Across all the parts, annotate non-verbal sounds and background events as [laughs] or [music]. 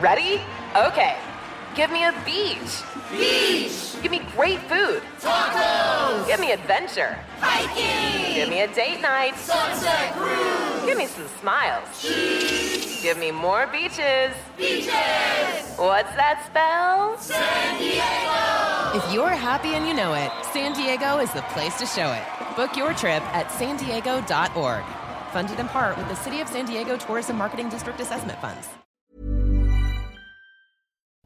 Ready? Okay. Give me a beach. Beach. Give me great food. Tacos. Give me adventure. Hiking. Give me a date night. Sunset cruise. Give me some smiles. Cheese. Give me more beaches. Beaches. What's that spell? San Diego. If you're happy and you know it, San Diego is the place to show it. Book your trip at san diego.org. Funded in part with the City of San Diego Tourism Marketing District Assessment Funds.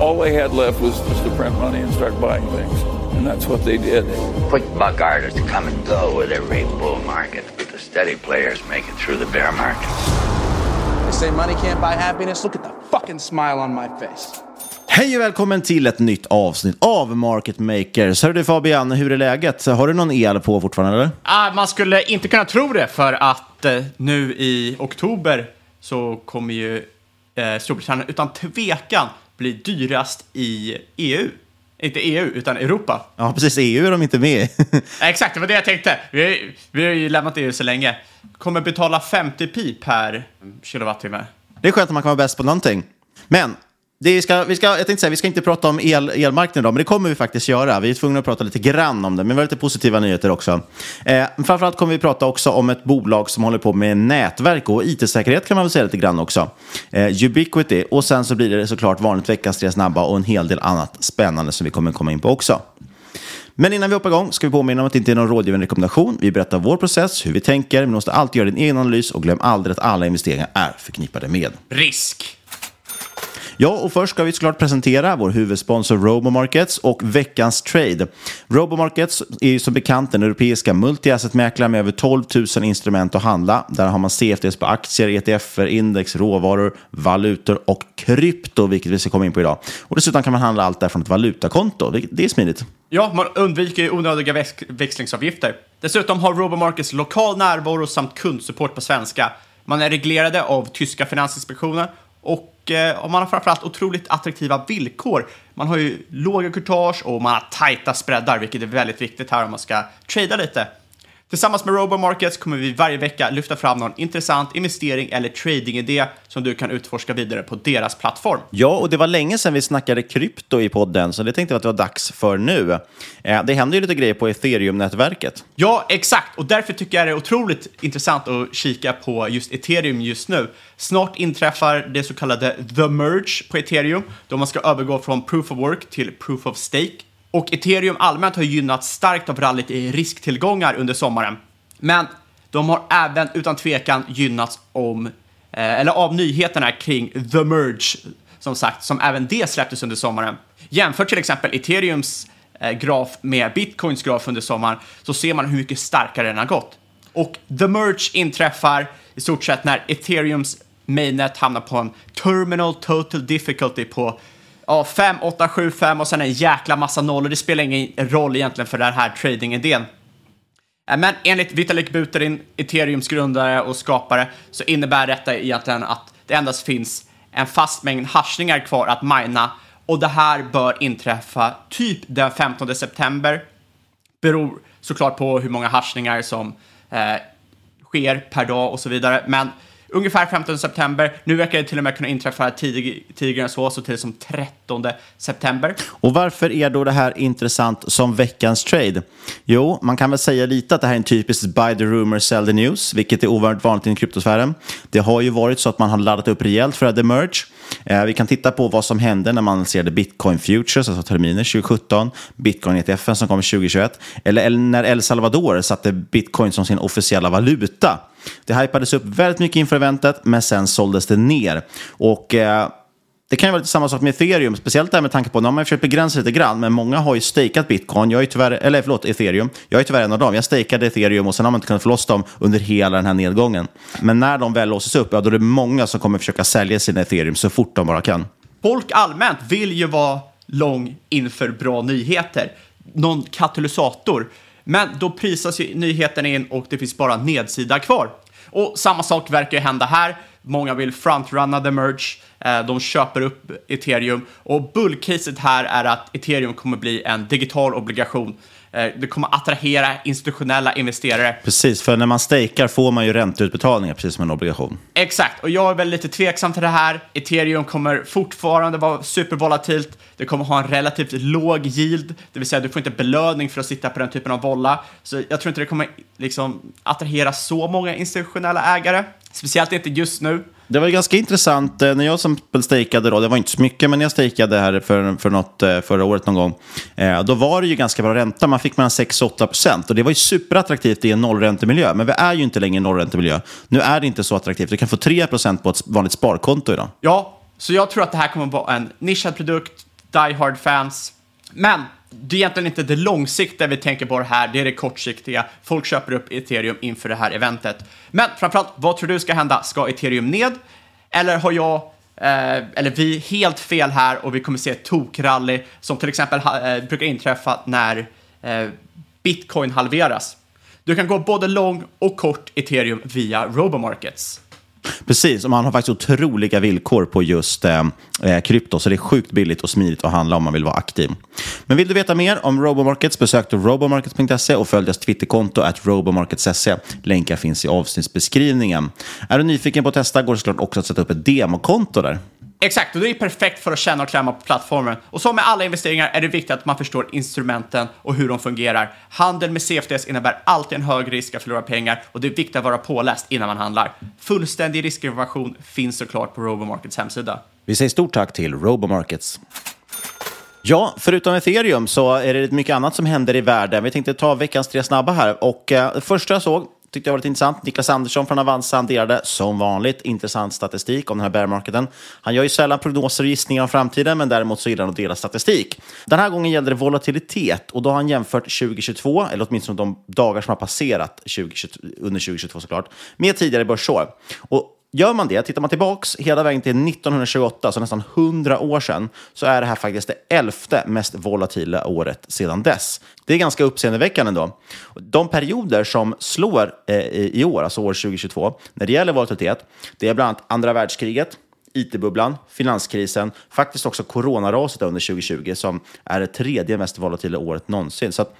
All they had left was just to print money and start buying things. And that's what they did. Quick buck artists come and go with every bull market, but the steady players make it through the bear market. They say money can't buy happiness. Look at the fucking smile on my face. Hej och välkommen till ett nytt avsnitt av Market Makers. Hör du Fabian, hur är läget? Har du någon el på fortfarande eller? Ah, man skulle inte kunna tro det för att eh, nu i oktober så kommer ju eh, Storbritannien utan tvekan bli dyrast i EU. Inte EU, utan Europa. Ja, precis. EU är de inte med i. [laughs] Exakt, det var det jag tänkte. Vi har, vi har ju lämnat EU så länge. Kommer betala 50 pi per kilowattimme. Det är skönt att man kan vara bäst på någonting. Men det ska, vi ska, jag tänkte säga, vi ska inte prata om el, elmarknaden idag, men det kommer vi faktiskt göra. Vi är tvungna att prata lite grann om det, men vi har lite positiva nyheter också. Eh, framförallt kommer vi prata också om ett bolag som håller på med nätverk och it-säkerhet kan man väl säga lite grann också. Eh, Ubiquity, och sen så blir det såklart vanligt veckans tre snabba och en hel del annat spännande som vi kommer komma in på också. Men innan vi hoppar igång ska vi påminna om att det inte är någon rådgivande rekommendation. Vi berättar vår process, hur vi tänker, men du måste alltid göra din egen analys och glöm aldrig att alla investeringar är förknippade med Risk. Ja, och först ska vi såklart presentera vår huvudsponsor Robomarkets och veckans trade. Robomarkets är ju som bekant den europeiska multiassetmäklaren med över 12 000 instrument att handla. Där har man CFDs på aktier, ETFer, index, råvaror, valutor och krypto, vilket vi ska komma in på idag. Och dessutom kan man handla allt där från ett valutakonto. Det- är smidigt. Ja, man undviker ju onödiga väx- växlingsavgifter. Dessutom har Robomarkets lokal närvaro samt kundsupport på svenska. Man är reglerade av tyska finansinspektionen och eh, man har framförallt otroligt attraktiva villkor. Man har ju låga courtage och man har tajta spreadar, vilket är väldigt viktigt här om man ska trada lite. Tillsammans med Robomarkets kommer vi varje vecka lyfta fram någon intressant investering eller tradingidé som du kan utforska vidare på deras plattform. Ja, och det var länge sedan vi snackade krypto i podden, så det tänkte vi att det var dags för nu. Eh, Det händer ju lite grejer på ethereum-nätverket. Ja, exakt. Och därför tycker jag det är otroligt intressant att kika på just ethereum just nu. Snart inträffar det så kallade the merge på ethereum, då man ska övergå från proof of work till proof of stake. Och ethereum allmänt har gynnats starkt av rallyt i risktillgångar under sommaren. Men de har även utan tvekan gynnats om, eh, eller av nyheterna kring the merge som sagt, som även det släpptes under sommaren. Jämför till exempel Ethereums eh, graf med Bitcoins graf under sommaren så ser man hur mycket starkare den har gått. Och the merge inträffar i stort sett när Ethereums mainnet hamnar på en terminal total difficulty på ja, 5, 8, 7, 5 och sen en jäkla massa nollor. Det spelar ingen roll egentligen för den här trading-idén. Eh, men enligt Vitalik Buterin, Ethereums grundare och skapare, så innebär detta egentligen att det endast finns en fast mängd hashningar kvar att mina och det här bör inträffa typ den 15 september. Beror såklart på hur många hashningar som eh, sker per dag och så vidare. Men ungefär 15 september. Nu verkar det till och med kunna inträffa tidig, tidigare än så, så till som 13 september. Och varför är då det här intressant som veckans trade? Jo, man kan väl säga lite att det här är en typisk buy the rumor, sell the news, vilket är ovanligt vanligt i kryptosfären. Det har ju varit så att man har laddat upp rejält för the merge. Eh, vi kan titta på vad som hände när man lanserade Bitcoin Futures, alltså terminer 2017, Bitcoin ETF som kom 2021, eller, eller när El Salvador satte Bitcoin som sin officiella valuta. Det hypades upp väldigt mycket inför eventet, men sen såldes det ner. Och eh, det kan ju vara lite samma sak med ethereum, speciellt där med tanke på, nu har man försökt begränsa lite grann, men många har ju stakat bitcoin, jag är tyvärr, eller förlåt, ethereum, jag är tyvärr en av dem. Jag stakade ethereum och sen har man inte kunnat få loss dem under hela den här nedgången. Men när de väl låses upp, ja då är det många som kommer försöka sälja sina ethereum så fort de bara kan. Folk allmänt vill ju vara lång inför bra nyheter. Någon katalysator. Men då prisas ju nyheten in och det finns bara nedsida kvar. Och samma sak verkar ju hända här. Många vill frontrunna the merge. Eh, De köper upp ethereum och bullcaset här är att ethereum kommer bli en digital obligation. Eh, Det kommer attrahera institutionella investerare. Precis, för när man stakar får man ju ränteutbetalningar, precis som en obligation. Exakt, och jag är väl lite tveksam till det här. Ethereum kommer fortfarande vara supervolatilt. Det kommer ha en relativt låg yield, det vill säga du får inte belöning för att sitta på den typen av volla. Så jag tror inte det kommer liksom attrahera så många institutionella ägare. Speciellt inte just nu. Det var ganska intressant eh, när jag som stejkade då, det var inte så mycket, men när jag stakade här för, för något, eh, förra året någon gång, eh, då var det ju ganska bra ränta. Man fick mellan 6 och 8 procent och det var ju superattraktivt i en nollräntemiljö. Men vi är ju inte längre i en nollräntemiljö. Nu är det inte så attraktivt. Du kan få 3 procent på ett vanligt sparkonto idag. Ja, så jag tror att det här kommer vara en nischad produkt, die hard fans. Men det är egentligen inte det långsiktiga vi tänker på det här, det är det kortsiktiga. Folk köper upp ethereum inför det här eventet. Men framförallt, vad tror du ska hända? Ska ethereum ned? Eller har jag, eh, eller vi, helt fel här och vi kommer se ett tokrally som till exempel eh, brukar inträffa när eh, bitcoin halveras? Du kan gå både lång och kort ethereum via robomarkets. Precis, och man har faktiskt otroliga villkor på just eh, eh, krypto, så det är sjukt billigt och smidigt att handla om man vill vara aktiv. Men vill du veta mer om Robomarkets, besök då robomarkets.se och följ deras Twitterkonto att robomarkets.se. Länkar finns i avsnittsbeskrivningen. Är du nyfiken på att testa går det såklart också att sätta upp ett demokonto där. Exakt, och det är perfekt för att känna och klämma på plattformen. Och som med alla investeringar är det viktigt att man förstår instrumenten och hur de fungerar. Handel med CFDs innebär alltid en hög risk att förlora pengar och det är viktigt att vara påläst innan man handlar. Fullständig riskinformation finns såklart på Robomarkets hemsida. Vi säger stort tack till Robomarkets. Ja, förutom ethereum så är det mycket annat som händer i världen. Vi tänkte ta veckans tre snabba här. Och eh, det första jag såg tyckte jag var lite intressant. Niklas Andersson från Avanza hanterade delade som vanligt intressant statistik om den här bear marketen. Han gör ju sällan prognoser och gissningar om framtiden, men däremot så gillar han att dela statistik. Den här gången gällde det volatilitet och då har han jämfört 2022, eller åtminstone de dagar som har passerat 2022, under 2022 såklart, med tidigare börsår. Och Gör man det, tittar man tillbaks hela vägen till 1928, så nästan 100 år sedan, så är det här faktiskt det elfte mest volatila året sedan dess. Det är ganska uppseendeväckande ändå. De perioder som slår eh, i i år, alltså år 2022, när det gäller volatilitet, det är bland annat andra världskriget, IT-bubblan, finanskrisen, faktiskt också coronaraset under 2020 som är det tredje mest volatila året någonsin. Så att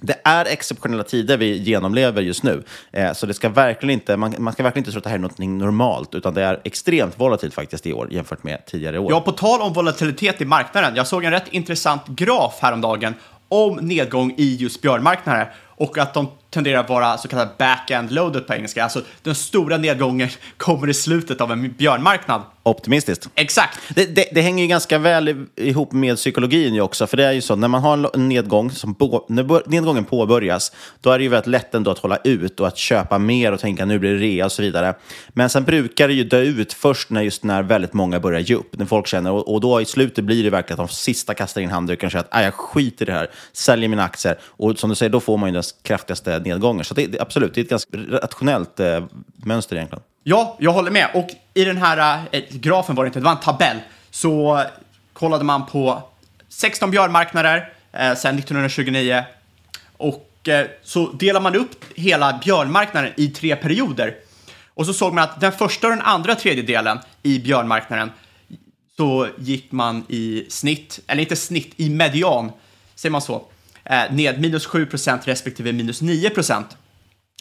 det är exceptionella tider vi genomlever just nu. Eh, så det ska verkligen inte, man, man ska verkligen inte tro att det här är något normalt, utan det är extremt volatilt faktiskt i år jämfört med tidigare år. Ja, på tal om volatilitet i marknaden. Jag såg en rätt intressant graf häromdagen om nedgång i just björnmarknader och att de tenderar att vara så kallad back-end loaded på engelska. Alltså den stora nedgången [laughs] kommer i slutet av en björnmarknad. Optimistiskt. Exakt. Det, det, det hänger ju ganska väl ihop med psykologin ju också. För det är ju så, när man har en nedgång, som på, när nedgången påbörjas, då är det ju väldigt lätt ändå att hålla ut och att köpa mer och tänka nu blir det rea och så vidare. Men sen brukar det ju dö ut först när just när väldigt många börjar ge upp. När folk känner, och, och då i slutet blir det verkligen att de sista kastar in handduken och säger att "Nej, jag skiter i det här, säljer mina aktier. Och som du säger, då får man ju den kraftigaste nedgången. Så det, det, absolut, det är ett ganska rationellt eh, mönster egentligen. Ja, jag håller med. Och i den här eh, grafen var det inte, det var en tabell, så kollade man på 16 björnmarknader eh, sedan 1929. Och eh, så delar man upp hela björnmarknaden i tre perioder. Och så såg man att den första och den andra tredjedelen i björnmarknaden så gick man i snitt, eller inte snitt, i median, säger man så, eh, ned minus 7% respektive minus 9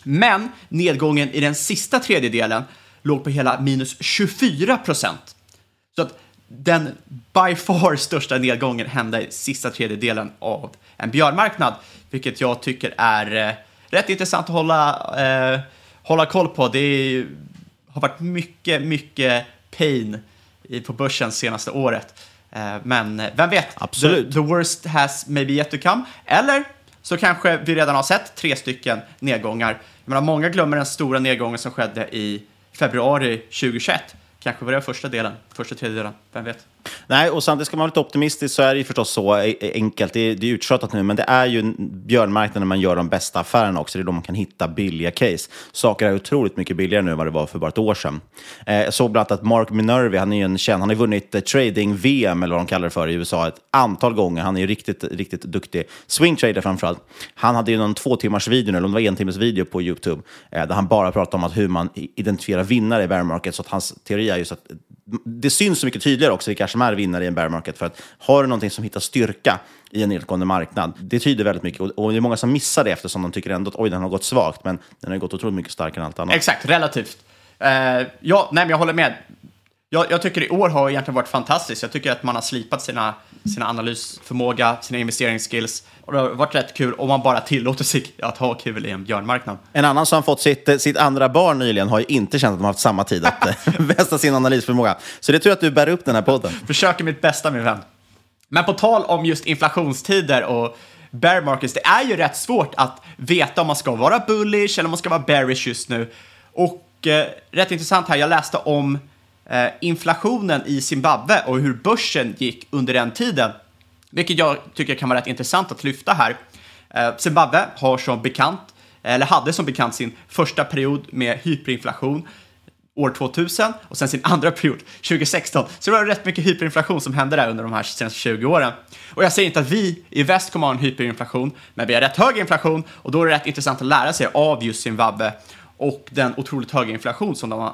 men nedgången i den sista tredjedelen låg på hela minus 24 procent. Så att den by far största nedgången hände i sista tredjedelen av en björnmarknad, vilket jag tycker är eh, rätt intressant att hålla, eh, hålla koll på. Det är, har varit mycket, mycket pain i, på börsen senaste året. Eh, men eh, vem vet? Absolut. The, the worst has maybe yet to come. Eller så kanske vi redan har sett tre stycken nedgångar. Jag menar, många glömmer den stora nedgången som skedde i februari 2021. Kanske var det första delen, första tredjedelen, vem vet? Nej, och samtidigt ska man vara lite optimistisk så är det ju förstås så e-, e-, enkelt. Det är, det är nu, men det är ju en björnmarknad när man gör de bästa affärerna också. Det är då man kan hitta billiga case. Saker är otroligt mycket billigare nu än vad det var för bara ett år sedan. Eh, jag såg bland annat att Mark Minervi, han är ju en känd, han har vunnit eh, trading-VM eller vad de kallar det för i USA ett antal gånger. Han är ju riktigt, riktigt duktig. Swingtrader framförallt. Han hade ju någon två timmars video, eller om det var en timmes video på YouTube, eh, där han bara pratade om att hur man identifierar vinnare i bear market. Så att hans teori är just att det syns så mycket tydligare också vilka som är vinnare i en bear market. För att har du någonting som hittar styrka i en nedgående marknad, det tyder väldigt mycket. Och, och det är många som missar det eftersom de tycker ändå att oj, den har gått svagt. Men den har gått otroligt mycket starkare än allt annat. Exakt, relativt. Uh, ja, nej, men jag håller med. Jag, jag tycker i år har egentligen varit fantastiskt. Jag tycker att man har slipat sina, sina analysförmåga, sina investeringsskills. Och det har varit rätt kul om man bara tillåter sig att ha kul i en björnmarknad. En annan som fått sitt, sitt andra barn nyligen har ju inte känt att de har haft samma tid att [laughs] eh, vässa sin analysförmåga. Så det tror jag att du bär upp den här podden. Försöker mitt bästa min vän. Men på tal om just inflationstider och bear markets, det är ju rätt svårt att veta om man ska vara bullish eller om man ska vara bearish just nu. Och eh, rätt intressant här, jag läste om eh, inflationen i Zimbabwe och hur börsen gick under den tiden. Vilket jag tycker kan vara rätt intressant att lyfta här. Eh, Zimbabwe har som bekant, eller hade som bekant sin första period med hyperinflation år 2000 och sen sin andra period 2016. Så det var rätt mycket hyperinflation som hände där under de här senaste 20 åren. Och jag säger inte att vi i väst kommer att ha en hyperinflation, men vi har rätt hög inflation och då är det rätt intressant att lära sig av just Zimbabwe och den otroligt höga inflation som de har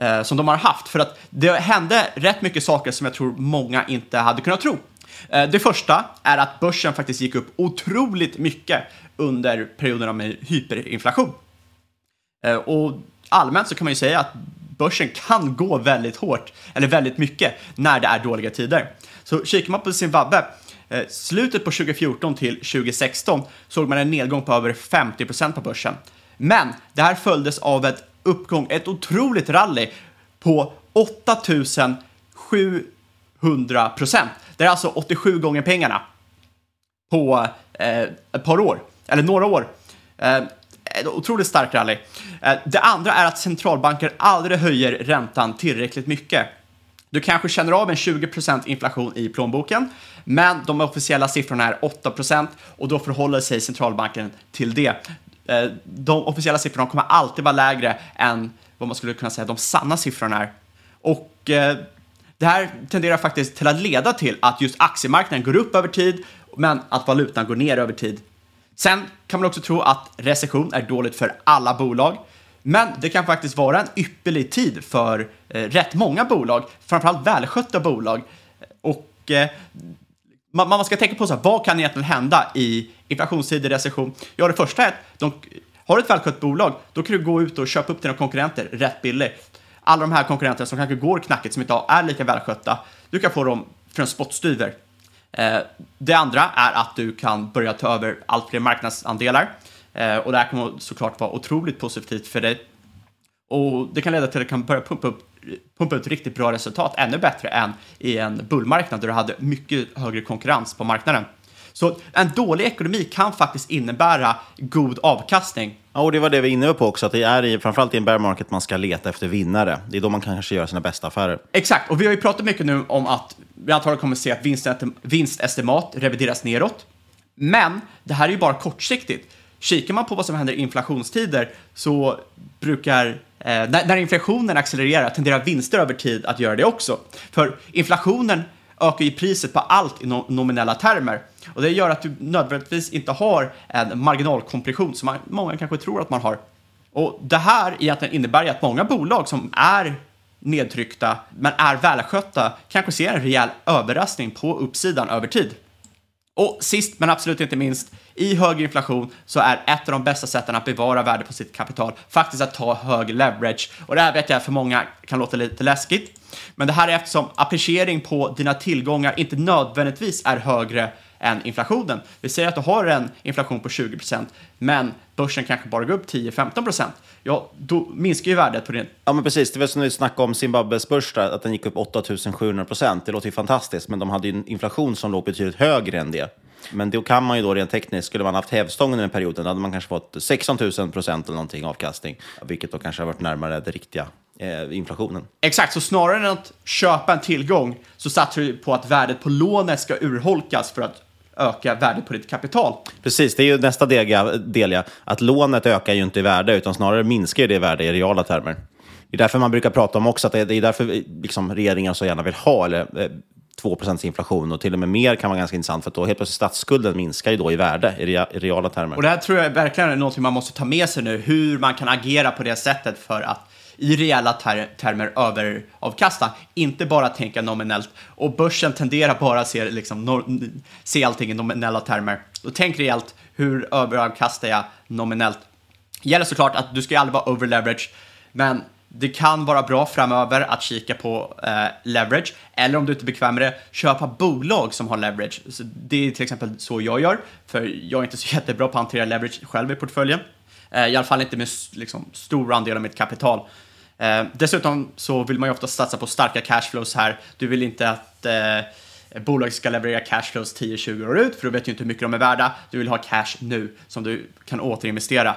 eh, som de har haft. För att det hände rätt mycket saker som jag tror många inte hade kunnat tro. Eh, det första är att börsen faktiskt gick upp otroligt mycket under perioderna med hyperinflation. Eh, och allmänt så kan man ju säga att börsen kan gå väldigt hårt, eller väldigt mycket, när det är dåliga tider. Så kikar man på Zimbabwe, eh, slutet på 2014 till 2016 såg man en nedgång på över 50% på börsen. Men det här följdes av ett uppgång, ett otroligt rally på 100 procent. Det är alltså 87 gånger pengarna på eh, ett par år, eller några år. Eh, otroligt starkt rally. Eh, det andra är att centralbanker aldrig höjer räntan tillräckligt mycket. Du kanske känner av en 20% inflation i plånboken, men de officiella siffrorna är 8% och då förhåller sig centralbanken till det. Eh, De officiella siffrorna kommer alltid vara lägre än vad man skulle kunna säga de sanna siffrorna är. Och eh, det här tenderar faktiskt till att leda till att just aktiemarknaden går upp över tid, men att valutan går ner över tid. Sen kan man också tro att recession är dåligt för alla bolag, men det kan faktiskt vara en ypperlig tid för eh, rätt många bolag, framförallt välskötta bolag. Och eh, man, man ska tänka på så här, vad kan egentligen hända i inflationstider, recession? Ja, det första är att de, har du ett välskött bolag, då kan du gå ut och köpa upp dina konkurrenter rätt billigt. Alla de här konkurrenterna som kanske går knackigt, som inte är lika välskötta, du kan få dem för en spottstyver. Eh, det andra är att du kan börja ta över allt fler marknadsandelar. Eh, och det här kommer såklart vara otroligt positivt för dig. Och det kan leda till att du kan börja pumpa upp pumpa ut riktigt bra resultat, ännu bättre än i en bullmarknad där du hade mycket högre konkurrens på marknaden. Så en dålig ekonomi kan faktiskt innebära god avkastning. Ja, och det var det vi inne på också, att det är i, framförallt i en bear market man ska leta efter vinnare. Det är då man kanske gör sina bästa affärer. Exakt, och vi har ju pratat mycket nu om att vi antagligen kommer se att vinstestim- vinstestimat revideras neråt. Men det här är ju bara kortsiktigt. Kikar man på vad som händer i inflationstider så brukar, eh, när, när inflationen accelererar tenderar vinster över tid att göra det också. För inflationen ökar ju priset på allt i no- nominella termer. Och det gör att du nödvändigtvis inte har en marginalkompression som man, många kanske tror att man har. Och det här egentligen innebär ju att många bolag som är nedtryckta men är välskötta kanske ser en rejäl överraskning på uppsidan över tid. Och sist men absolut inte minst, i hög inflation så är ett av de bästa sätten att bevara värde på sitt kapital faktiskt att ta hög leverage. Och det här vet jag för många kan låta lite läskigt. Men det här är eftersom appreciering på dina tillgångar inte nödvändigtvis är högre än inflationen. Vi säger att du har en inflation på 20 procent, men börsen kanske bara går upp 10-15 procent. Ja, då minskar ju värdet på din Ja, men precis. Det var som vi snackade om Zimbabwes börs, där, att den gick upp 8700 procent. Det låter ju fantastiskt, men de hade ju en inflation som låg betydligt högre än det. Men då kan man ju då rent tekniskt, skulle man haft hävstången i den perioden, då hade man kanske fått 16 000 procent eller någonting avkastning, vilket då kanske har varit närmare det riktiga eh, inflationen. Exakt, så snarare än att köpa en tillgång så satsar du på att värdet på lånet ska urholkas för att öka värdet på ditt kapital. Precis, det är ju nästa del, ja. Att lånet ökar ju inte i värde, utan snarare minskar det i värde i reala termer. Det är därför man brukar prata om också att det är därför liksom, regeringen så gärna vill ha eller, eh, 2% inflation och till och med mer kan vara ganska intressant för att då helt plötsligt statsskulden minskar ju då i värde i, rea, i reala termer. Och det här tror jag verkligen är något man måste ta med sig nu, hur man kan agera på det sättet för att i reella ter termer överavkasta, inte bara tänka nominellt. Och börsen tenderar bara att se, liksom, no se allting i nominella termer. Då tänk rejält, hur överavkastar jag nominellt? Det gäller såklart att du ska aldrig vara overleverage, men det kan vara bra framöver att kika på eh, leverage, eller om du inte är bekväm med det, köpa bolag som har leverage. Så det är till exempel så jag gör, för jag är inte så [laughs] jättebra på att hantera leverage själv i portföljen. Eh, I alla fall inte med liksom, stor andel av mitt kapital. Eh, dessutom så vill man ju ofta satsa på starka cashflows här. Du vill inte att eh, bolag ska leverera cashflows 10-20 år ut, för du vet ju inte hur mycket de är värda. Du vill ha cash nu som du kan återinvestera.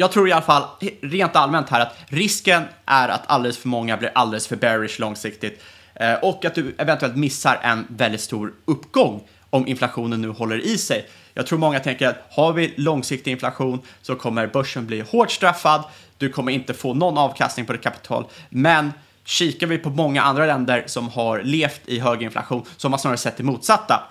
Jag tror i alla fall rent allmänt här att risken är att alldeles för många blir alldeles för bearish långsiktigt eh, och att du eventuellt missar en väldigt stor uppgång om inflationen nu håller i sig. Jag tror många tänker att har vi långsiktig inflation så kommer börsen bli hårt straffad. Du kommer inte få någon avkastning på ditt kapital, men kikar vi på många andra länder som har levt i hög inflation så har man snarare sett det motsatta.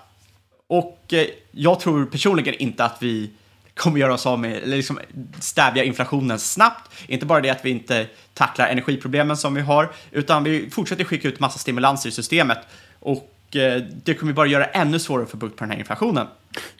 Och eh, jag tror personligen inte att vi kommer göra oss av med, eller liksom stävja inflationen snabbt. Inte bara det att vi inte tacklar energiproblemen som vi har, utan vi fortsätter skicka ut massa stimulanser i systemet. Och eh, det kommer bara göra ännu svårare att få bukt på den här inflationen.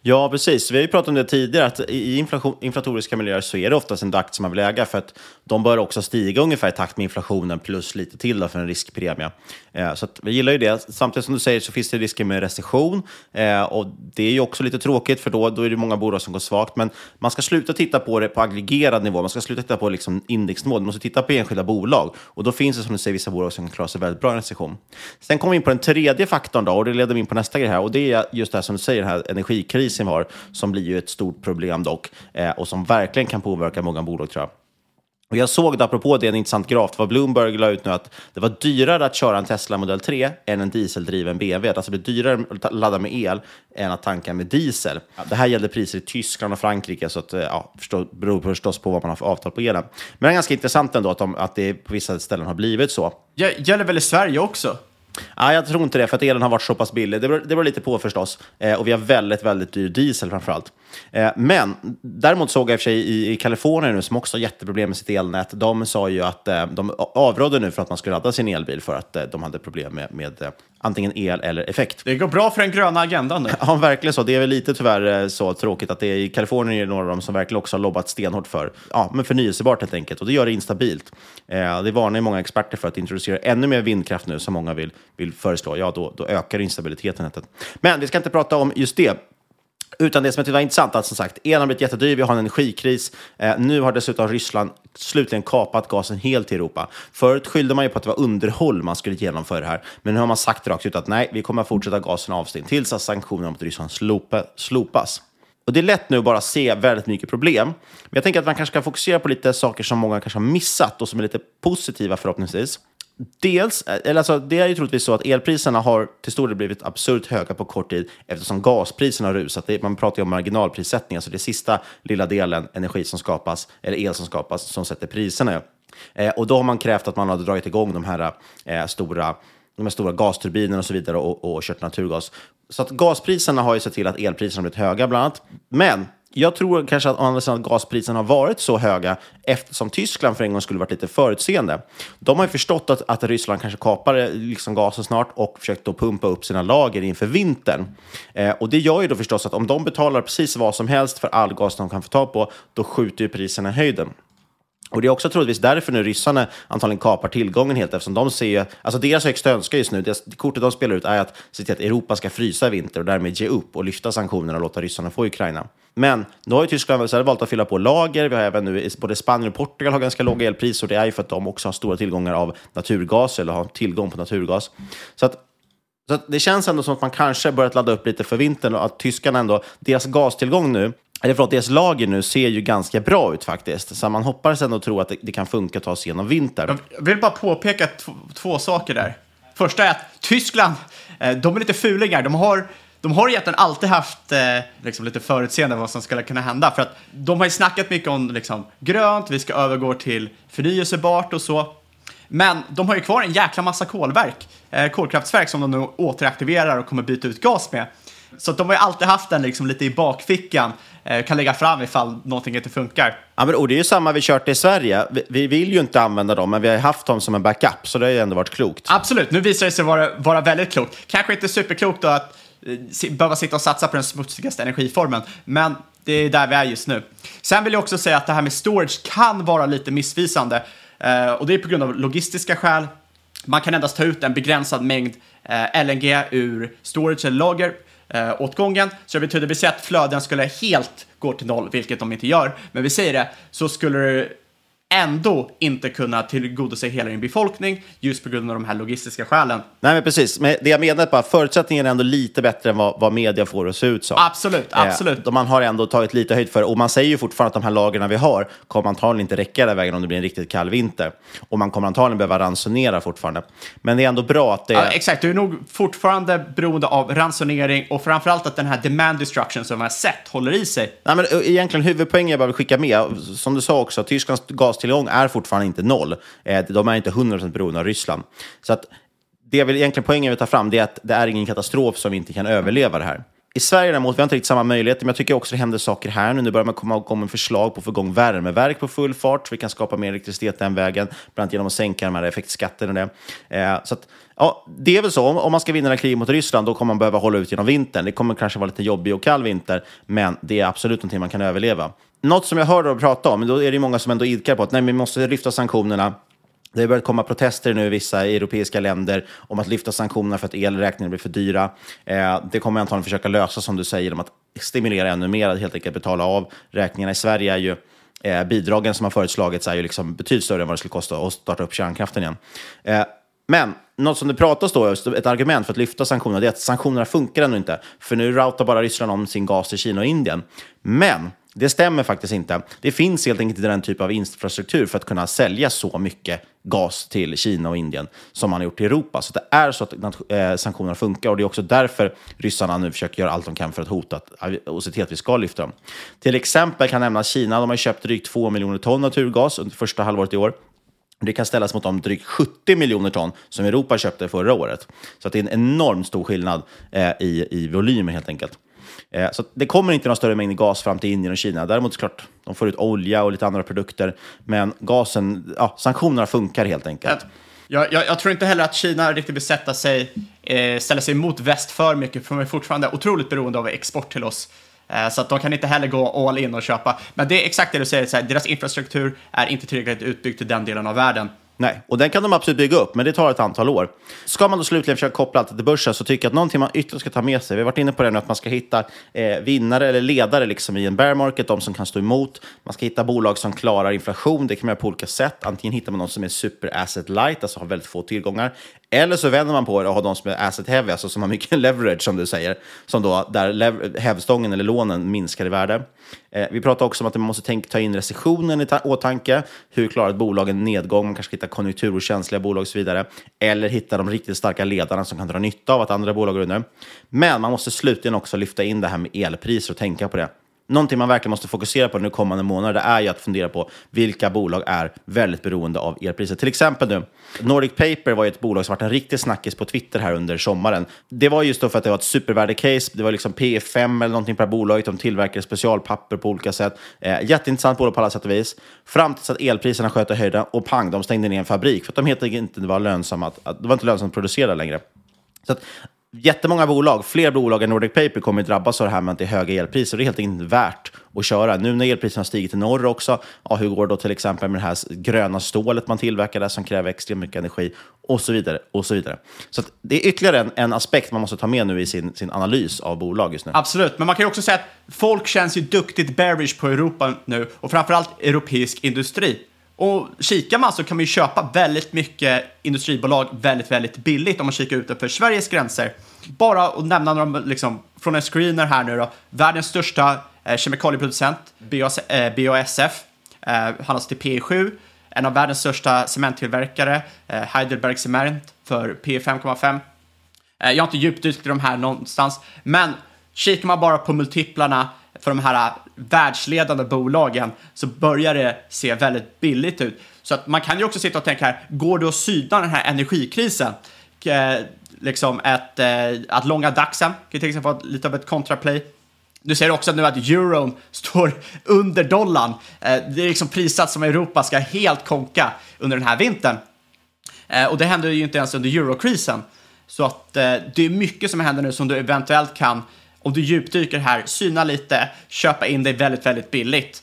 Ja, precis. Vi har ju pratat om det tidigare, att i inflation, inflatoriska miljöer så är det oftast en aktie man vill äga, för att de bör också stiga ungefär i takt med inflationen plus lite till då för en riskpremie. Eh, så att vi gillar ju det. Samtidigt som du säger så finns det risker med recession eh, och det är ju också lite tråkigt för då, då är det många bolag som går svagt. Men man ska sluta titta på det på aggregerad nivå, man ska sluta titta på liksom indexnivå, man måste titta på enskilda bolag. Och då finns det som du säger vissa bolag som kan klara sig väldigt bra i en recession. Sen kommer vi in på den tredje faktorn då, och det leder mig in på nästa grej här och det är just det här som du säger, den här energikrisen vi har, som blir ju ett stort problem dock eh, och som verkligen kan påverka många bolag tror jag. Och jag såg det, apropå det, en intressant graf. Det var Bloomberg la ut nu att det var dyrare att köra en Tesla Model 3 än en dieseldriven BMW. Alltså det blir dyrare att ladda med el än att tanka med diesel. Det här gällde priser i Tyskland och Frankrike, så att, eh, ja, förstå, beror förstås på vad man har för avtal på elen. Men det är ganska intressant ändå att, de, att det på vissa ställen har blivit så. Gä- Gäller väl i Sverige också? Ja, jag tror inte det, för att elen har varit så pass billig. Det beror, det beror lite på förstås. Eh, och vi har väldigt, väldigt dyr diesel framför allt. Eh, men däremot såg jag i och för sig i, i Kalifornien nu, som också har jätteproblem med sitt elnät, de sa ju att eh, de avrådde nu för att man skulle ladda sin elbil för att eh, de hade problem med, med antingen el eller effekt. Det går bra för den gröna agendan nu. [laughs] Ja, verkligen så. Det är väl lite tyvärr så tråkigt att det är i Kalifornien är några av dem som verkligen också har lobbat stenhårt för ja, men förnyelsebart helt enkelt. Och det gör det instabilt. Eh, det varnar ju många experter för att introducera ännu mer vindkraft nu som många vill, vill föreslå. Ja, då, då ökar instabiliteten. Men vi ska inte prata om just det. Utan det som jag tyckte var intressant, att som sagt, elen har blivit jättedyr, vi har en energikris. Eh, nu har dessutom Ryssland slutligen kapat gasen helt i Europa. Förut skyllde man ju på att det var underhåll man skulle genomföra det här. Men nu har man sagt rakt ut att nej, vi kommer att fortsätta gasen avstängd tills att sanktionerna mot Ryssland slopa, slopas. Och det är lätt nu att bara se väldigt mycket problem. Men jag tänker att man kanske ska fokusera på lite saker som många kanske har missat och som är lite positiva förhoppningsvis. Dels, eh, eller alltså, det är ju troligtvis så att elpriserna har till stor del blivit absurt höga på kort tid eftersom gaspriserna har rusat. Det, man pratar ju om marginalprissättning, alltså det sista lilla delen energi som skapas, eller el som skapas, som sätter priserna. Eh, och då har man krävt att man har dragit igång de här eh, stora de här stora gasturbinerna och så vidare och, och kört naturgas. Så att gaspriserna har ju sett till att elpriserna har blivit höga bland annat. Men jag tror kanske att, andra sidan, att gaspriserna har varit så höga eftersom Tyskland för en gång skulle varit lite förutseende. De har ju förstått att, att Ryssland kanske kapar eh, liksom gasen snart och försökt då pumpa upp sina lager inför vintern. Eh, och det gör ju då förstås att om de betalar precis vad som helst för all gas de kan få tag på, då skjuter ju priserna i höjden. Och det är också troligtvis därför nu ryssarna antagligen kapar tillgången helt eftersom de ser, alltså deras högsta önskan just nu, det kortet de spelar ut är att se till att Europa ska frysa i vinter och därmed ge upp och lyfta sanktionerna och låta ryssarna få Ukraina. Men då har ju Tyskland valt att fylla på lager. Vi har även nu, både Spanien och Portugal har ganska låga elpriser och det är ju för att de också har stora tillgångar av naturgas eller har tillgång på naturgas. Så att så det känns ändå som att man kanske börjat ladda upp lite för vintern och att tyskarna ändå, deras gastillgång nu eller förlåt, deras lager nu ser ju ganska bra ut faktiskt. Så man hoppas ändå tro att det, det kan funka att ta sig igenom vintern. Jag vill bara påpeka två saker där. Första är att Tyskland, eh, de är lite fulingar. De har, de har egentligen alltid haft eh, liksom lite förutseende vad som skulle kunna hända. För att de har ju snackat mycket om liksom, grönt, vi ska övergå till förnyelsebart och så. Men de har ju kvar en jäkla massa kolverk, eh, kolkraftverk som de nu återaktiverar och kommer byta ut gas med. Så de har ju alltid haft den liksom lite i bakfickan kan lägga fram ifall någonting inte funkar. Ja, men, och det är ju samma vi kört i Sverige. Vi, vi, vill ju inte använda dem, men vi har haft dem som en backup, så det har ju ändå varit klokt. Absolut, nu visar det sig vara, vara väldigt klokt. Kanske inte superklokt då att eh, behöva sitta och satsa på den smutsigaste energiformen, men det är där vi är just nu. Sen vill jag också säga att det här med storage kan vara lite missvisande, eh, och det är på grund av logistiska skäl. Man kan endast ta ut en begränsad mängd eh, LNG ur storage eller lager eh, åtgången. Så det betyder, vi säger att flöden skulle helt gå till noll, vilket de inte gör, men vi säger det, så skulle det ändå inte kunna tillgodose hela din befolkning just på grund av de här logistiska skälen. Nej, men precis. Men det jag menar är bara förutsättningen är ändå lite bättre än vad, vad media får det att se ut som. Absolut, eh, absolut. Eh, man har ändå tagit lite höjd för. Och man säger ju fortfarande att de här lagren vi har kommer antagligen inte räcka hela vägen om det blir en riktigt kall vinter. Och man kommer antagligen behöva ransonera fortfarande. Men det är ändå bra att det... Ja, exakt, du är nog fortfarande beroende av ransonering och framförallt att den här demand destruction som vi har sett håller i sig. Nej, men eh, egentligen huvudpoängen jag bara vill skicka med, som du sa också, Tysklands gas gastillgång är fortfarande inte noll. Eh, de är inte 100% beroende av Ryssland. Så att det jag vill egentligen poängen vi tar ta fram det är att det är ingen katastrof som vi inte kan överleva det här. I Sverige däremot, vi har inte riktigt samma möjligheter, men jag tycker också det händer saker här nu. Nu börjar man komma igång med förslag på att få igång värmeverk på full fart, så vi kan skapa mer elektricitet den vägen, bland annat genom att sänka de här effektskatterna. Och det. Eh, så att, ja, det är väl så, om man ska vinna krig mot Ryssland, då kommer man behöva hålla ut genom vintern. Det kommer kanske vara lite jobbig och kall vinter, men det är absolut någonting man kan överleva. Något som jag hör dem prata om, då är det många som ändå idkar på att nej, vi måste lyfta sanktionerna. Det har börjat komma protester nu i vissa europeiska länder om att lyfta sanktionerna för att elräkningarna blir för dyra. Eh, det kommer antagligen försöka lösa, som du säger, genom att stimulera ännu mer, att helt enkelt betala av räkningarna. I Sverige är ju eh, bidragen som har föreslagits är ju liksom betydligt större än vad det skulle kosta att starta upp kärnkraften igen. Eh, men något som det pratas då, ett argument för att lyfta sanktionerna, det är att sanktionerna funkar ännu inte. För nu routar bara Ryssland om sin gas till Kina och Indien. Men det stämmer faktiskt inte. Det finns helt enkelt inte den typ av infrastruktur för att kunna sälja så mycket gas till Kina och Indien som man har gjort i Europa. Så det är så att eh, sanktionerna funkar och det är också därför ryssarna nu försöker göra allt de kan för att hota och se till att vi ska lyfta dem. Till exempel kan nämnas Kina. De har köpt drygt 2 miljoner ton naturgas under första halvåret i år. Det kan ställas mot de drygt 70 miljoner ton som Europa köpte förra året. Så det är en enormt stor skillnad eh, i, i volymer helt enkelt. Eh, så det kommer inte någon större mängd gas fram till Indien och Kina. Däremot såklart, de får ut olja och lite andra produkter. Men gasen, ja, sanktionerna funkar helt enkelt. Jag, jag, jag, tror inte heller att Kina riktigt vill sätta sig, eh, ställa sig emot väst för mycket, för de är fortfarande otroligt beroende av export till oss. Eh, så att de kan inte heller gå all in och köpa. Men det är exakt det du säger, så här, deras infrastruktur är inte tillräckligt utbyggd till den delen av världen. Nej, och den kan de absolut bygga upp, men det tar ett antal år. Ska man då slutligen försöka koppla allt till börsen så tycker jag att någonting man ytterligare ska ta med sig, vi har varit inne på det nu, att man ska hitta eh, vinnare eller ledare liksom i en bear market, de som kan stå emot. Man ska hitta bolag som klarar inflation, det kan man göra på olika sätt. Antingen hittar man någon som är super asset light, alltså har väldigt få tillgångar, eller så vänder man på det och har de som är asset heavy, alltså som har mycket [laughs] leverage som du säger, som då där hävstången eller lånen minskar i värde. Eh, vi pratar också om att man måste tänka, ta in recessionen i åtanke. Hur klarar ett bolag en nedgång? Man kanske ska hitta konjunkturokänsliga bolag och så vidare. Eller hitta de riktigt starka ledarna som kan dra nytta av att andra bolag går under. Men man måste slutligen också lyfta in det här med elpriser och tänka på det. Någonting man verkligen måste fokusera på nu kommande månader det är ju att fundera på vilka bolag är väldigt beroende av elpriser. Till exempel nu, Nordic Paper var ju ett bolag som varit en riktig snackis på Twitter här under sommaren. Det var just då för att det var ett supervärde-case, det var liksom P5 eller någonting på bolag. bolaget, de tillverkade specialpapper på olika sätt. Eh, jätteintressant bolag på alla sätt och vis. Fram tills att elpriserna sköt i höjden och pang, de stängde ner en fabrik för att de helt enkelt inte var lönsamma, att, att, det var inte lönsamt att producera längre. Så att, jättemånga bolag, fler bolag än Nordic Paper kommer drabbas av det här med att det är höga elpriser. Det är helt enkelt inte värt att köra. Nu när elpriserna har stigit i norr också, ja, hur går det då till exempel med det här gröna stålet man tillverkar där som kräver extremt mycket energi och så vidare. och så vidare. Så att det är ytterligare en, en aspekt man måste ta med nu i sin, sin analys av bolag just nu. Absolut, men man kan ju också säga att folk känns ju duktigt bearish på Europa nu och framförallt europeisk industri. Och kikar man så kan man ju köpa väldigt mycket industribolag väldigt, väldigt billigt om man kikar utanför Sveriges gränser. Bara att nämna några liksom, från en screener här nu då. Världens största eh, kemikalieproducent, BAS, eh, BASF, eh, handlas alltså till P7. En av världens största cementtillverkare, eh, Heidelberg Cement, för P5,5. Eh, Jag har inte djupdykt i de här någonstans, men kikar man bara på multiplarna för de här äh, världsledande bolagen så börjar det se väldigt billigt ut. Så att man kan ju också sitta och tänka här, går det att syna den här energikrisen? Eh, Liksom ett, eh, att långa DAXen kan till exempel vara lite av ett kontraplay. Du ser också nu att euron står under dollarn. Eh, Det är liksom prissatt som Europa ska helt konka under den här vintern. Eh, Och det hände ju inte ens under eurokrisen. Så att eh, det är mycket som händer nu som du eventuellt kan, om du djupdyker här, syna lite, köpa in dig väldigt, väldigt billigt.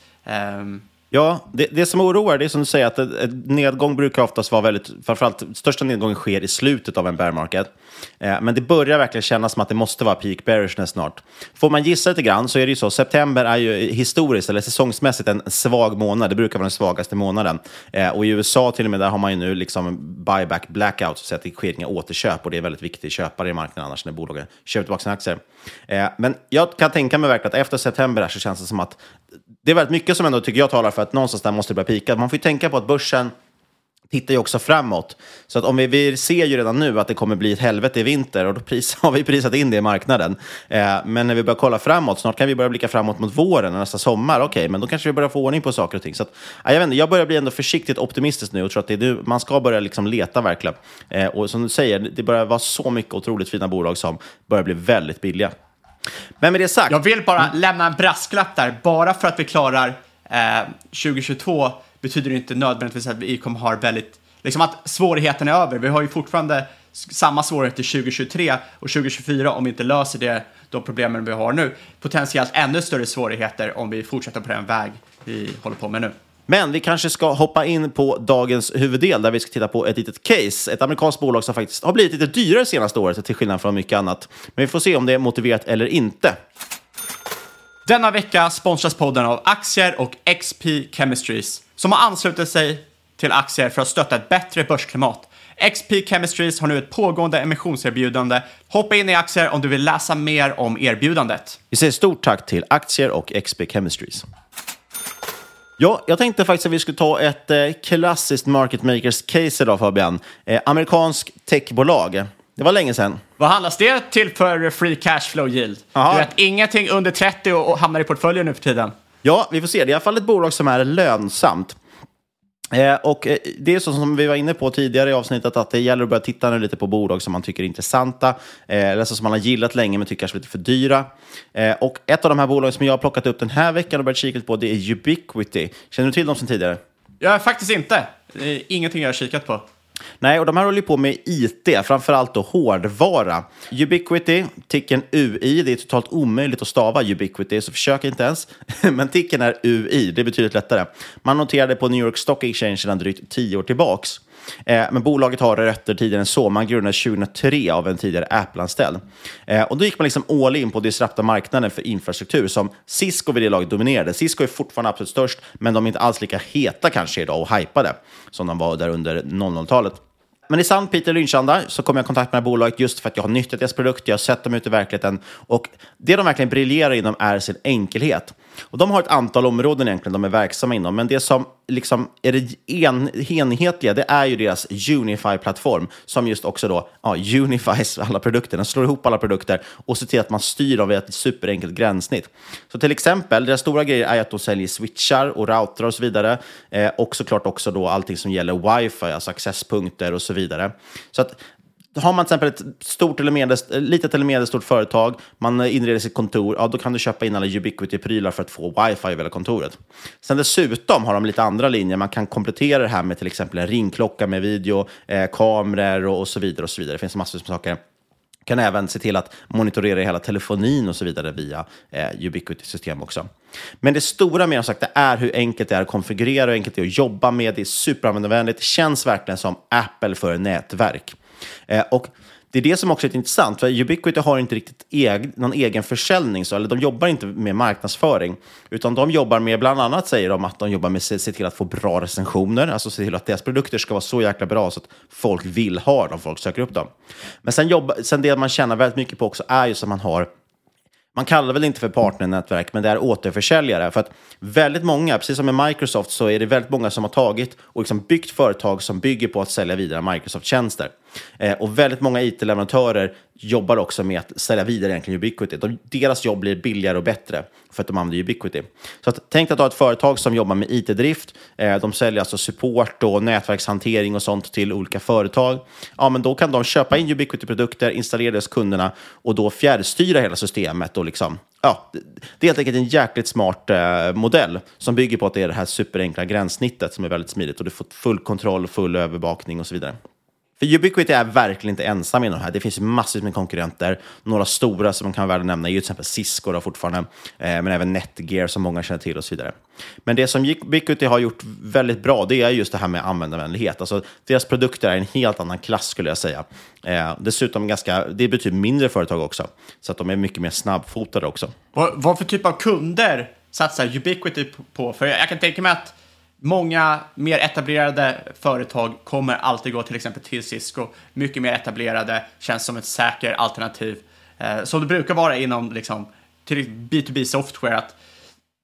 Um, Ja, det, det som oroar det är som du säger att en nedgång brukar oftast vara väldigt, framförallt största nedgången sker i slutet av en bear market. Eh, men det börjar verkligen kännas som att det måste vara peak bearishness snart. Får man gissa lite grann så är det ju så, september är ju historiskt eller säsongsmässigt en svag månad. Det brukar vara den svagaste månaden. Eh, och i USA till och med där har man ju nu liksom buyback blackout, så att det sker inga återköp och det är väldigt viktigt köpare i marknaden annars när bolagen köper tillbaka sina aktier. Eh, men jag kan tänka mig verkligen att efter september så känns det som att det är väldigt mycket som ändå tycker jag talar för att någonstans där måste det börja pika. Man får ju tänka på att börsen tittar ju också framåt. Så att om vi, vi ser ju redan nu att det kommer bli ett helvete i vinter och då pris, [laughs] har vi prisat in det i marknaden. Eh, men när vi börjar kolla framåt, snart kan vi börja blicka framåt mot våren och nästa sommar. Okej, men då kanske vi börjar få ordning på saker och ting. Så att, ja, jag, vet inte, jag börjar bli ändå försiktigt optimistisk nu och tror att det är nu man ska börja liksom leta verkligen. Eh, och som du säger, det börjar vara så mycket otroligt fina bolag som börjar bli väldigt billiga. Men med det sagt. Jag vill bara lämna en brasklapp där. Bara för att vi klarar eh, 2022 betyder det inte nödvändigtvis att vi kommer ha väldigt, liksom att svårigheten är över. Vi har ju fortfarande samma svårigheter 2023 och 2024 om vi inte löser det, de problemen vi har nu. Potentiellt ännu större svårigheter om vi fortsätter på den väg vi håller på med nu. Men vi kanske ska hoppa in på dagens huvuddel där vi ska titta på ett litet case. Ett amerikanskt bolag som faktiskt har blivit lite dyrare senaste året till skillnad från mycket annat. Men vi får se om det är motiverat eller inte. Denna vecka sponsras podden av Aktier och XP Chemistries som har anslutit sig till aktier för att stötta ett bättre börsklimat. XP Chemistries har nu ett pågående emissionserbjudande. Hoppa in i aktier om du vill läsa mer om erbjudandet. Vi säger stort tack till Aktier och XP Chemistries. Ja, jag tänkte faktiskt att vi skulle ta ett eh, klassiskt market makers case idag Fabian. Eh, amerikansk techbolag. Det var länge sedan. Vad handlas det till för free cash flow yield? Aha. Du vet, ingenting under 30 och, och hamnar i portföljen nu för tiden. Ja, vi får se. Det är i alla fall ett bolag som är lönsamt. Eh, och eh, det är så som vi var inne på tidigare i avsnittet att det gäller att börja titta nu lite på bolag som man tycker är intressanta, eh, eller som man har gillat länge men tycker kanske är lite för dyra. Eh, och ett av de här bolagen som jag har plockat upp den här veckan och börjat kika lite på det är Ubiquity. Känner du till dem sedan tidigare? Jag faktiskt inte. Det är ingenting jag har kikat på. Nej, och de här håller ju på med IT, framförallt då hårdvara. Ubiquity, ticken UI, det är totalt omöjligt att stava Ubiquity, så försök inte ens. [laughs] Men ticken är UI, det är betydligt lättare. Man noterade på New York Stock Exchange sedan drygt tio år tillbaks. Eh, men bolaget har rötter tidigare än så. Man grundades 2003 av en tidigare Apple-anställd. Eh, och då gick man liksom all in på att disrupta marknaden för infrastruktur som Cisco vid det laget dominerade. Cisco är fortfarande absolut störst, men de är inte alls lika heta kanske idag och hypade som de var där under 00-talet. Men i sann Peter Lynch-anda så kom jag i kontakt med det här bolaget just för att jag har nyttjat deras produkt, jag har sett dem ute i verkligheten och det de verkligen briljerar inom är sin enkelhet. Och de har ett antal områden egentligen de är verksamma inom, men det som liksom är det en, enhetliga, det är ju deras Unify-plattform som just också då ja, unifies alla produkter. Den slår ihop alla produkter och ser till att man styr dem via ett superenkelt gränssnitt. Så till exempel, deras stora grejer är att de säljer switchar och routrar och så vidare. Eh, och såklart också då allting som gäller wifi, alltså accesspunkter och så vidare. Så att har man till exempel ett stort eller medels, litet eller medelstort företag, man inreder sitt kontor, ja, då kan du köpa in alla Ubiquity-prylar för att få wifi över hela kontoret. Sen dessutom har de lite andra linjer. Man kan komplettera det här med till exempel en ringklocka med video, eh, kameror och, och, så vidare. och så vidare. Det finns massor av saker kan även se till att monitorera hela telefonin och så vidare via eh, Ubiquity-system också. Men det stora med sagt, det är hur enkelt det är att konfigurera, hur enkelt det är att jobba med. Det är superanvändarvänligt. Det känns verkligen som Apple för nätverk. Eh, och det är det som också är intressant, för Ubiquity har inte riktigt egen, någon egen försäljning, så, eller de jobbar inte med marknadsföring, utan de jobbar med, bland annat säger de att de jobbar med att se till att få bra recensioner, alltså se till att deras produkter ska vara så jäkla bra så att folk vill ha dem, folk söker upp dem. Men sen, jobba, sen det man tjänar väldigt mycket på också är ju att man har man kallar det väl inte för partnernätverk, men det är återförsäljare. För att väldigt många, precis som med Microsoft, så är det väldigt många som har tagit och liksom byggt företag som bygger på att sälja vidare Microsoft-tjänster. Eh, och väldigt många it-leverantörer jobbar också med att sälja vidare egentligen Ubiquity. De, deras jobb blir billigare och bättre för att de använder Ubiquity. Så att, tänk att du har ett företag som jobbar med it-drift. Eh, de säljer alltså support och nätverkshantering och sånt till olika företag. Ja, men då kan de köpa in Ubiquity-produkter, installera det hos kunderna och då fjärrstyra hela systemet och liksom ja, det är helt enkelt en jäkligt smart eh, modell som bygger på att det är det här superenkla gränssnittet som är väldigt smidigt och du får full kontroll, full övervakning och så vidare. För Ubiquity är verkligen inte ensam inom det här. Det finns massvis med konkurrenter. Några stora som man kan väl nämna är ju till exempel Cisco då fortfarande, eh, men även Netgear som många känner till och så vidare. Men det som Ubiquity har gjort väldigt bra, det är just det här med användarvänlighet. Alltså, deras produkter är en helt annan klass skulle jag säga. Eh, dessutom ganska, det betyder mindre företag också, så att de är mycket mer snabbfotade också. Vad, vad för typ av kunder satsar Ubiquity på? För jag kan tänka mig att Många mer etablerade företag kommer alltid gå till exempel till Cisco. Mycket mer etablerade, känns som ett säkert alternativ. Eh, som det brukar vara inom liksom, B2B software. Att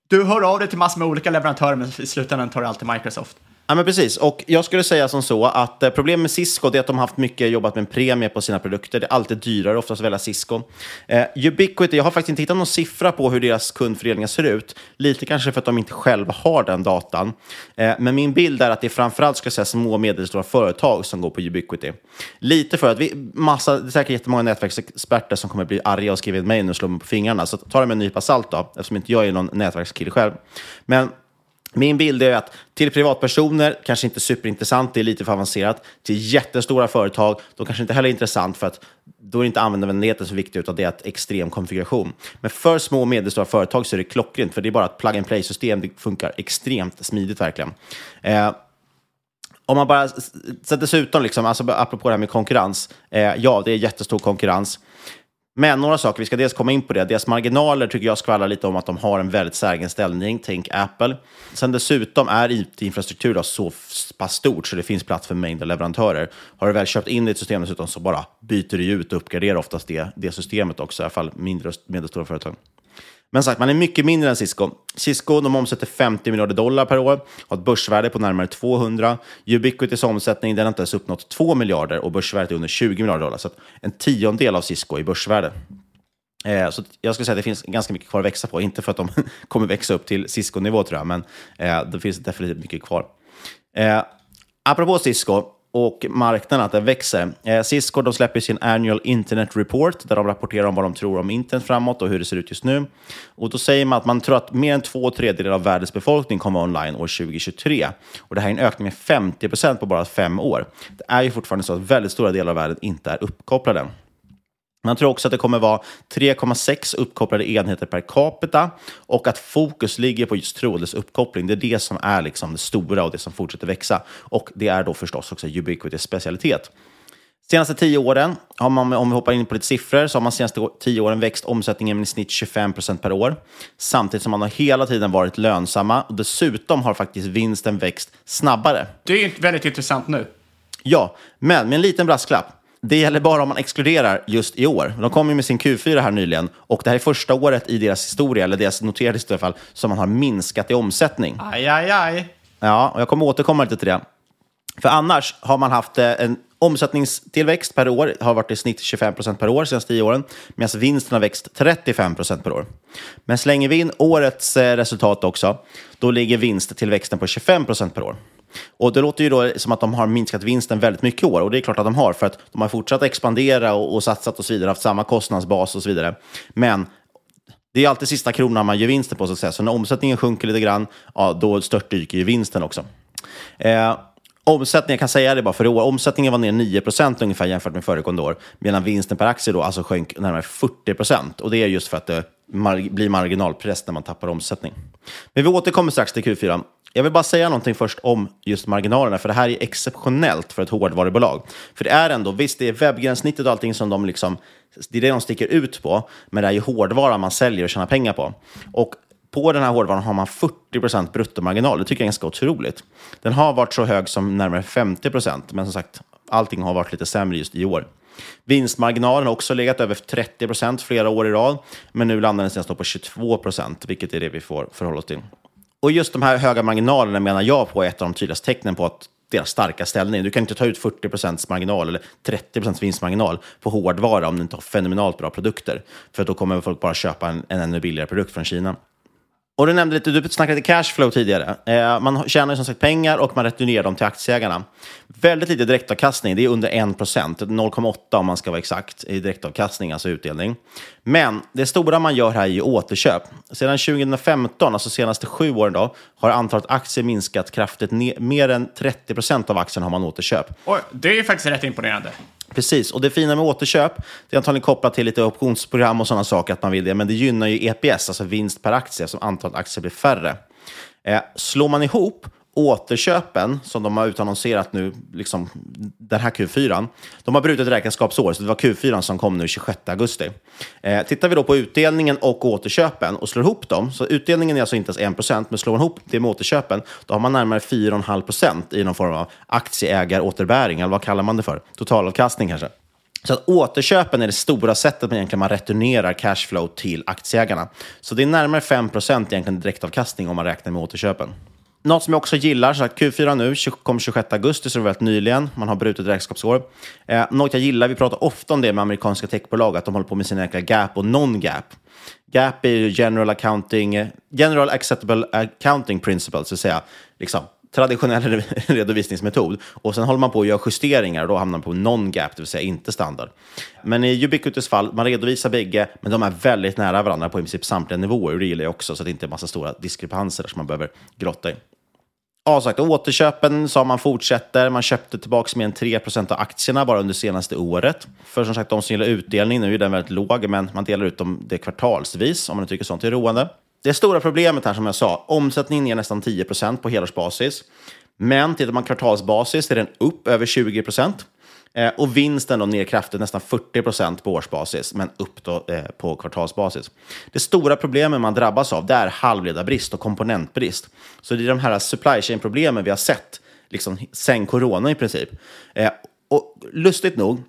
du hör av dig till massor med olika leverantörer, men i slutändan tar du alltid Microsoft. Ja, men precis. Och jag skulle säga som så att eh, problemet med Cisco är att de har haft mycket jobbat med en premie på sina produkter. Det är alltid dyrare oftast att välja Cisco. Eh, Ubiquity, jag har faktiskt inte hittat någon siffra på hur deras kundfördelningar ser ut. Lite kanske för att de inte själva har den datan. Eh, men min bild är att det är framförallt ska säga, små och medelstora företag som går på Ubiquity. Lite för att vi, massa, det är säkert jättemånga nätverksexperter som kommer bli arga och skriva ett mejl och slå mig på fingrarna. Så ta det med en nypa salt då, eftersom inte jag är någon nätverkskille själv. Men min bild är att till privatpersoner, kanske inte superintressant, det är lite för avancerat. Till jättestora företag, då kanske inte heller är intressant för att då är inte användarvänligheten så viktig, utan det är att extrem konfiguration. Men för små och medelstora företag så är det klockrent, för det är bara ett plug and play-system. Det funkar extremt smidigt verkligen. Eh, om man bara, så dessutom, liksom, alltså, apropå det här med konkurrens, eh, ja, det är jättestor konkurrens. Men några saker, vi ska dels komma in på det. Deras marginaler tycker jag skvallrar lite om att de har en väldigt särgen ställning. Tänk Apple. Sen dessutom är it-infrastruktur så pass stort så det finns plats för mängder leverantörer. Har du väl köpt in ditt system dessutom så bara byter du ut och uppgraderar oftast det, det systemet också, i alla fall mindre och medelstora företag. Men sagt, man är mycket mindre än Cisco. Cisco de omsätter 50 miljarder dollar per år, har ett börsvärde på närmare 200. Ubiquitys omsättning den har inte ens uppnått 2 miljarder och börsvärdet är under 20 miljarder dollar. Så en tiondel av Cisco i börsvärde. Eh, så jag skulle säga att det finns ganska mycket kvar att växa på. Inte för att de [laughs] kommer växa upp till Cisco-nivå tror jag, men eh, det finns definitivt mycket kvar. Eh, apropå Cisco, och marknaden att den växer. Eh, Cisco de släpper sin Annual Internet Report där de rapporterar om vad de tror om internet framåt och hur det ser ut just nu. Och Då säger man att man tror att mer än två tredjedelar av världens befolkning kommer online år 2023. Och Det här är en ökning med 50 procent på bara fem år. Det är ju fortfarande så att väldigt stora delar av världen inte är uppkopplade. Man tror också att det kommer vara 3,6 uppkopplade enheter per capita och att fokus ligger på just trådlös uppkoppling. Det är det som är liksom det stora och det som fortsätter växa. Och det är då förstås också Ubiquitys specialitet. Senaste tio åren, har man, om vi hoppar in på lite siffror, så har man senaste tio åren växt omsättningen med i snitt 25 procent per år. Samtidigt som man har hela tiden varit lönsamma och dessutom har faktiskt vinsten växt snabbare. Det är väldigt intressant nu. Ja, men med en liten brasklapp. Det gäller bara om man exkluderar just i år. De kom ju med sin Q4 här nyligen och det här är första året i deras historia, eller deras noterade historia i alla fall, som man har minskat i omsättning. Aj, aj, aj. Ja, och jag kommer återkomma lite till det. För annars har man haft eh, en omsättningstillväxt per år, har varit i snitt 25 procent per år de senaste tio åren, medan vinsten har växt 35 procent per år. Men slänger vi in årets eh, resultat också, då ligger vinsttillväxten på 25 procent per år. Och det låter ju då som att de har minskat vinsten väldigt mycket i år. Och det är klart att de har, för att de har fortsatt expandera och, och satsat och så vidare, haft samma kostnadsbas och så vidare. Men det är alltid sista kronan man gör vinsten på, så att säga. Så när omsättningen sjunker lite grann, ja, då störtdyker ju vinsten också. Eh, Omsättningen, jag kan säga det bara för i år, omsättningen var ner 9% ungefär jämfört med föregående år, medan vinsten per aktie då alltså sjönk närmare 40% Och det är just för att det mar blir marginalpress när man tappar omsättning. Men vi återkommer strax till Q4. Jag vill bara säga någonting först om just marginalerna, för det här är exceptionellt för ett hårdvarubolag. För det är ändå, visst det är webbgränssnittet och allting som de liksom, det är det de sticker ut på, men det är ju hårdvara man säljer och tjänar pengar på. Och på den här hårdvaran har man 40% bruttomarginal. Det tycker jag är ganska otroligt. Den har varit så hög som närmare 50% men som sagt, allting har varit lite sämre just i år. Vinstmarginalen har också legat över 30% flera år i rad, men nu landar den senast på 22% vilket är det vi får förhålla oss till. Och just de här höga marginalerna menar jag på är ett av de tydligaste tecknen på att deras starka ställning. Du kan inte ta ut 40 procents marginal eller 30 procents vinstmarginal på hårdvara om du inte har fenomenalt bra produkter. För då kommer folk bara köpa en, en ännu billigare produkt från Kina. Och du nämnde lite, du snackade lite cashflow tidigare. Eh, man tjänar som sagt pengar och man returnerar dem till aktieägarna. Väldigt lite direktavkastning, det är under 1 0,8 om man ska vara exakt i direktavkastning, alltså utdelning. Men det stora man gör här är ju återköp. Sedan 2015, alltså senaste sju åren, då, har antalet aktier minskat kraftigt. Mer än 30% av aktierna har man återköp. Oj, det är faktiskt rätt imponerande. Precis, och det fina med återköp, det är antagligen kopplat till lite optionsprogram och sådana saker, att man vill det, men det gynnar ju EPS, alltså vinst per aktie, som antalet aktier blir färre. Eh, slår man ihop återköpen som de har utannonserat nu, liksom den här Q4, de har brutit räkenskapsår, så det var Q4 som kom nu 26 augusti. Eh, tittar vi då på utdelningen och återköpen och slår ihop dem, så utdelningen är alltså inte ens 1 men slår man ihop det med återköpen, då har man närmare 4,5% i någon form av aktieägaråterbäring, eller vad kallar man det för? Totalavkastning kanske. Så att återköpen är det stora sättet man egentligen man returnerar cashflow till aktieägarna. Så det är närmare 5% egentligen direktavkastning om man räknar med återköpen. Något som jag också gillar, så Q4 nu, kom 26 augusti, så det var väldigt nyligen. Man har brutit räkenskapsår. Eh, något jag gillar, vi pratar ofta om det med amerikanska techbolag, att de håller på med sina jäkla gap och non-gap. Gap är ju general accounting, eh, general acceptable accounting principles, så att säga liksom, traditionell [laughs] redovisningsmetod. Och sen håller man på att göra justeringar och då hamnar man på non-gap, det vill säga inte standard. Men i Ubiquitous fall, man redovisar bägge, men de är väldigt nära varandra på i princip samtliga nivåer. Och det gillar jag också, så att det inte är massa stora diskrepanser som man behöver grotta i. Ja, sagt, återköpen sa man fortsätter. Man köpte tillbaka mer än 3% av aktierna bara under senaste året. För som sagt, de som gillar utdelning, nu är den väldigt låg, men man delar ut dem det kvartalsvis, om man tycker sånt är roande. Det stora problemet här, som jag sa, omsättningen är nästan 10% på helårsbasis. Men tittar man kvartalsbasis är den upp över 20 Eh, och vinsten då ner kraftigt, nästan 40 procent på årsbasis, men upp då, eh, på kvartalsbasis. Det stora problemet man drabbas av det är halvledarbrist och komponentbrist. Så det är de här supply chain-problemen vi har sett liksom, sen corona i princip. Eh, och lustigt nog,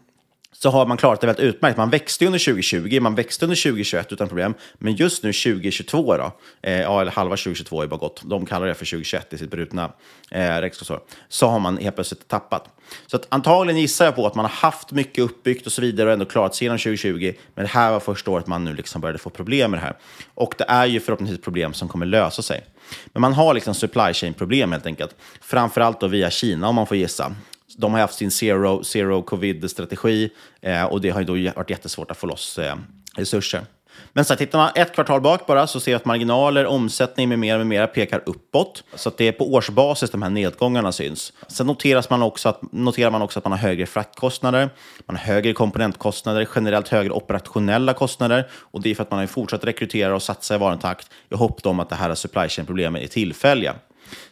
så har man klarat det väldigt utmärkt. Man växte under 2020, man växte under 2021 utan problem. Men just nu 2022, då, eh, ja, eller halva 2022 är bara gott, de kallar det för 2021 i sitt brutna eh, räkenskapsår, så har man helt plötsligt tappat. Så att antagligen gissar jag på att man har haft mycket uppbyggt och så vidare och ändå klarat sig genom 2020. Men det här var första året man nu liksom började få problem med det här. Och det är ju förhoppningsvis problem som kommer lösa sig. Men man har liksom supply chain-problem helt enkelt. Framförallt då via Kina om man får gissa. De har haft sin zero, zero covid-strategi eh, och det har ju då varit jättesvårt att få loss eh, resurser. Men så här, tittar man ett kvartal bak bara så ser jag att marginaler, omsättning med mera, med mera pekar uppåt. Så att det är på årsbasis de här nedgångarna syns. Sen noteras man också att, noterar man också att man har högre fraktkostnader, man har högre komponentkostnader, generellt högre operationella kostnader. Och det är för att man har fortsatt rekrytera och satsa i varutakt i hopp om att det här supply chain-problemen är tillfälliga.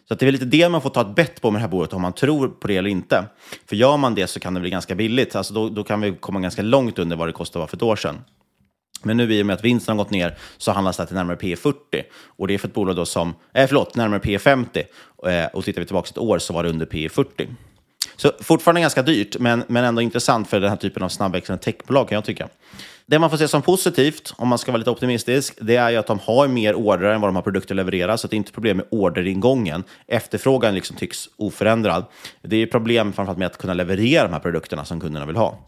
Så det är lite det man får ta ett bett på med det här bordet, om man tror på det eller inte. För gör man det så kan det bli ganska billigt. Alltså då, då kan vi komma ganska långt under vad det kostade för ett år sedan. Men nu i och med att vinsten har gått ner så handlas det till närmare P 40. Och det är för ett bolag då som, eh, förlåt, närmare P 50. Eh, och tittar vi tillbaka ett år så var det under P 40. Så fortfarande ganska dyrt, men, men ändå intressant för den här typen av snabbväxande techbolag kan jag tycka. Det man får se som positivt, om man ska vara lite optimistisk, det är ju att de har mer order än vad de har produkter att leverera, så det är inte problem med orderingången. Efterfrågan liksom tycks oförändrad. Det är problem framförallt med att kunna leverera de här produkterna som kunderna vill ha.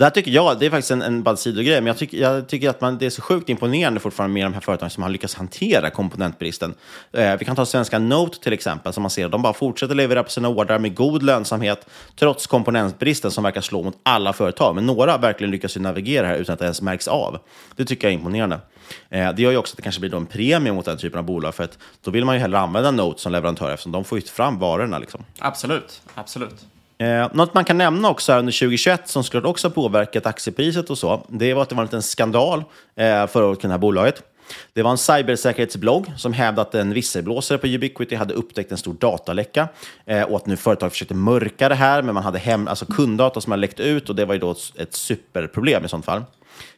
Det här tycker jag, det är faktiskt en, en bara sidogrej, men jag tycker, jag tycker att man, det är så sjukt imponerande fortfarande med de här företagen som har lyckats hantera komponentbristen. Eh, vi kan ta svenska Note till exempel, som man ser, de bara fortsätter leverera på sina ordrar med god lönsamhet, trots komponentbristen som verkar slå mot alla företag. Men några verkligen lyckas ju navigera här utan att det ens märks av. Det tycker jag är imponerande. Eh, det gör ju också att det kanske blir en premie mot den typen av bolag, för att då vill man ju hellre använda Note som leverantör eftersom de får ju fram varorna. Liksom. Absolut, absolut. Eh, något man kan nämna också under 2021 som skulle också påverkat aktiepriset och så, det var att det var en liten skandal eh, förra året kring det här bolaget. Det var en cybersäkerhetsblogg som hävdade att en visselblåsare på Ubiquity hade upptäckt en stor dataläcka eh, och att nu företag försökte mörka det här, men man hade hem, alltså kunddata som hade läckt ut och det var ju då ett, ett superproblem i sånt fall.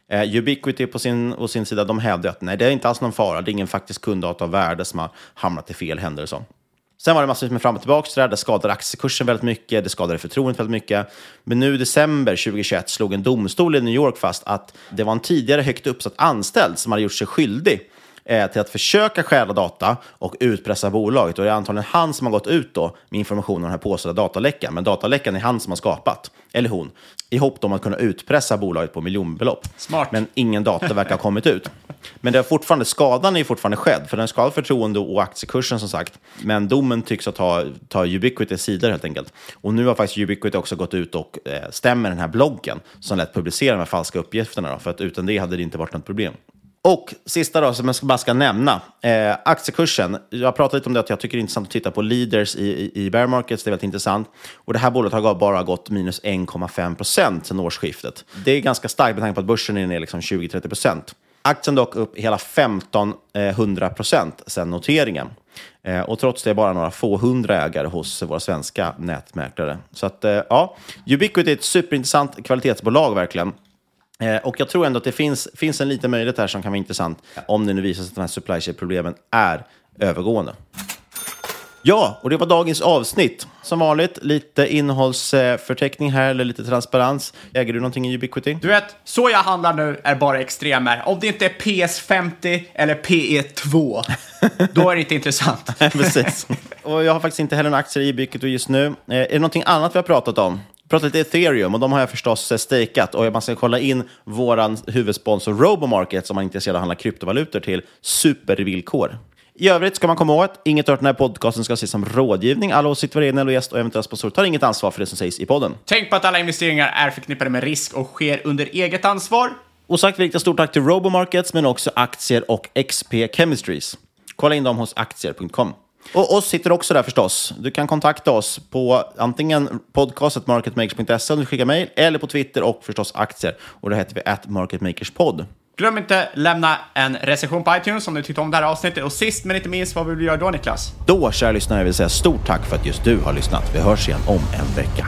Eh, Ubiquity på sin, på sin sida de hävdade att nej, det är inte alls någon fara, det är ingen faktisk kunddata av värde som har hamnat i fel händer och så. Sen var det massor med fram och tillbaka, så där. det skadade aktiekursen väldigt mycket, det skadade förtroendet väldigt mycket. Men nu i december 2021 slog en domstol i New York fast att det var en tidigare högt uppsatt anställd som hade gjort sig skyldig eh, till att försöka stjäla data och utpressa bolaget. Och det är antagligen han som har gått ut då med information om den här påstådda dataläckan. Men dataläckan är han som har skapat, eller hon, i hopp om att kunna utpressa bolaget på miljonbelopp. Smart. Men ingen data verkar ha kommit ut. Men det är fortfarande, skadan är fortfarande skedd, för den skadar förtroende och aktiekursen som sagt. Men domen tycks ha ta, ta Ubiquitys sidor helt enkelt. Och nu har faktiskt Ubiquity också gått ut och eh, stämmer den här bloggen som lät publicera de här falska uppgifterna. Då, för att utan det hade det inte varit något problem. Och sista då, som jag bara ska nämna, eh, aktiekursen. Jag pratade lite om det, att jag tycker det är intressant att titta på leaders i, i, i bear markets. Det är väldigt intressant. Och det här bolaget har bara gått minus 1,5 procent sedan årsskiftet. Det är ganska starkt med tanke på att börsen är ner liksom 20-30 procent. Aktien dock upp hela 1500 procent sedan noteringen. Eh, och trots det är bara några få hundra ägare hos våra svenska nätmäklare. Så att, eh, ja, Ubiquity är ett superintressant kvalitetsbolag verkligen. Eh, och jag tror ändå att det finns, finns en liten möjlighet här som kan vara intressant om det nu visar sig att de här supply chain-problemen är övergående. Ja, och det var dagens avsnitt. Som vanligt, lite innehållsförteckning här, eller lite transparens. Äger du någonting i Ubiquity? Du vet, så jag handlar nu är bara extremer. Om det inte är PS50 eller PE2, då är det inte intressant. [laughs] Precis. Och jag har faktiskt inte heller några aktier i Ubiquity just nu. Eh, är det någonting annat vi har pratat om? Pratat lite ethereum och de har jag förstås eh, stakeat och man ska kolla in vår huvudsponsor Robomarket som man är intresserad av att handla kryptovalutor till supervillkor. I övrigt ska man komma ihåg att inget av den här podcasten ska ses som rådgivning. Alla åsikter, egna gäst och eventuella sponsorer tar inget ansvar för det som sägs i podden. Tänk på att alla investeringar är förknippade med risk och sker under eget ansvar. Och sagt vi riktar stort tack till Robomarkets men också Aktier och XP Chemistries. Kolla in dem hos aktier.com. Och oss sitter också där förstås. Du kan kontakta oss på antingen podcastetmarketmakers.se om du skickar mejl eller på Twitter och förstås aktier. Och då heter vi at marketmakerspod. Glöm inte lämna en recension på iTunes om du tyckte om det här avsnittet. Och sist men inte minst, vad vill du göra då Niklas? Då, kära lyssnare, vill jag säga stort tack för att just du har lyssnat. Vi hörs igen om en vecka.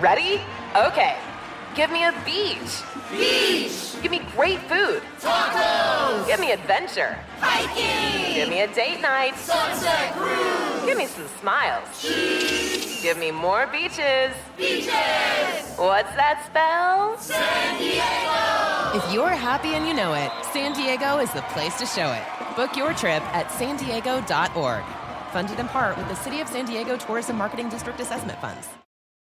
Ready? Okay. Give me a beach. Beach. Give me great food. Tacos. Give me adventure. Hiking. Give me a date night. Sunset cruise. Give me some smiles. Cheese. Give me more beaches. Beaches. What's that spell? San Diego. If you're happy and you know it, San Diego is the place to show it. Book your trip at san Funded in part with the City of San Diego Tourism Marketing District Assessment Funds.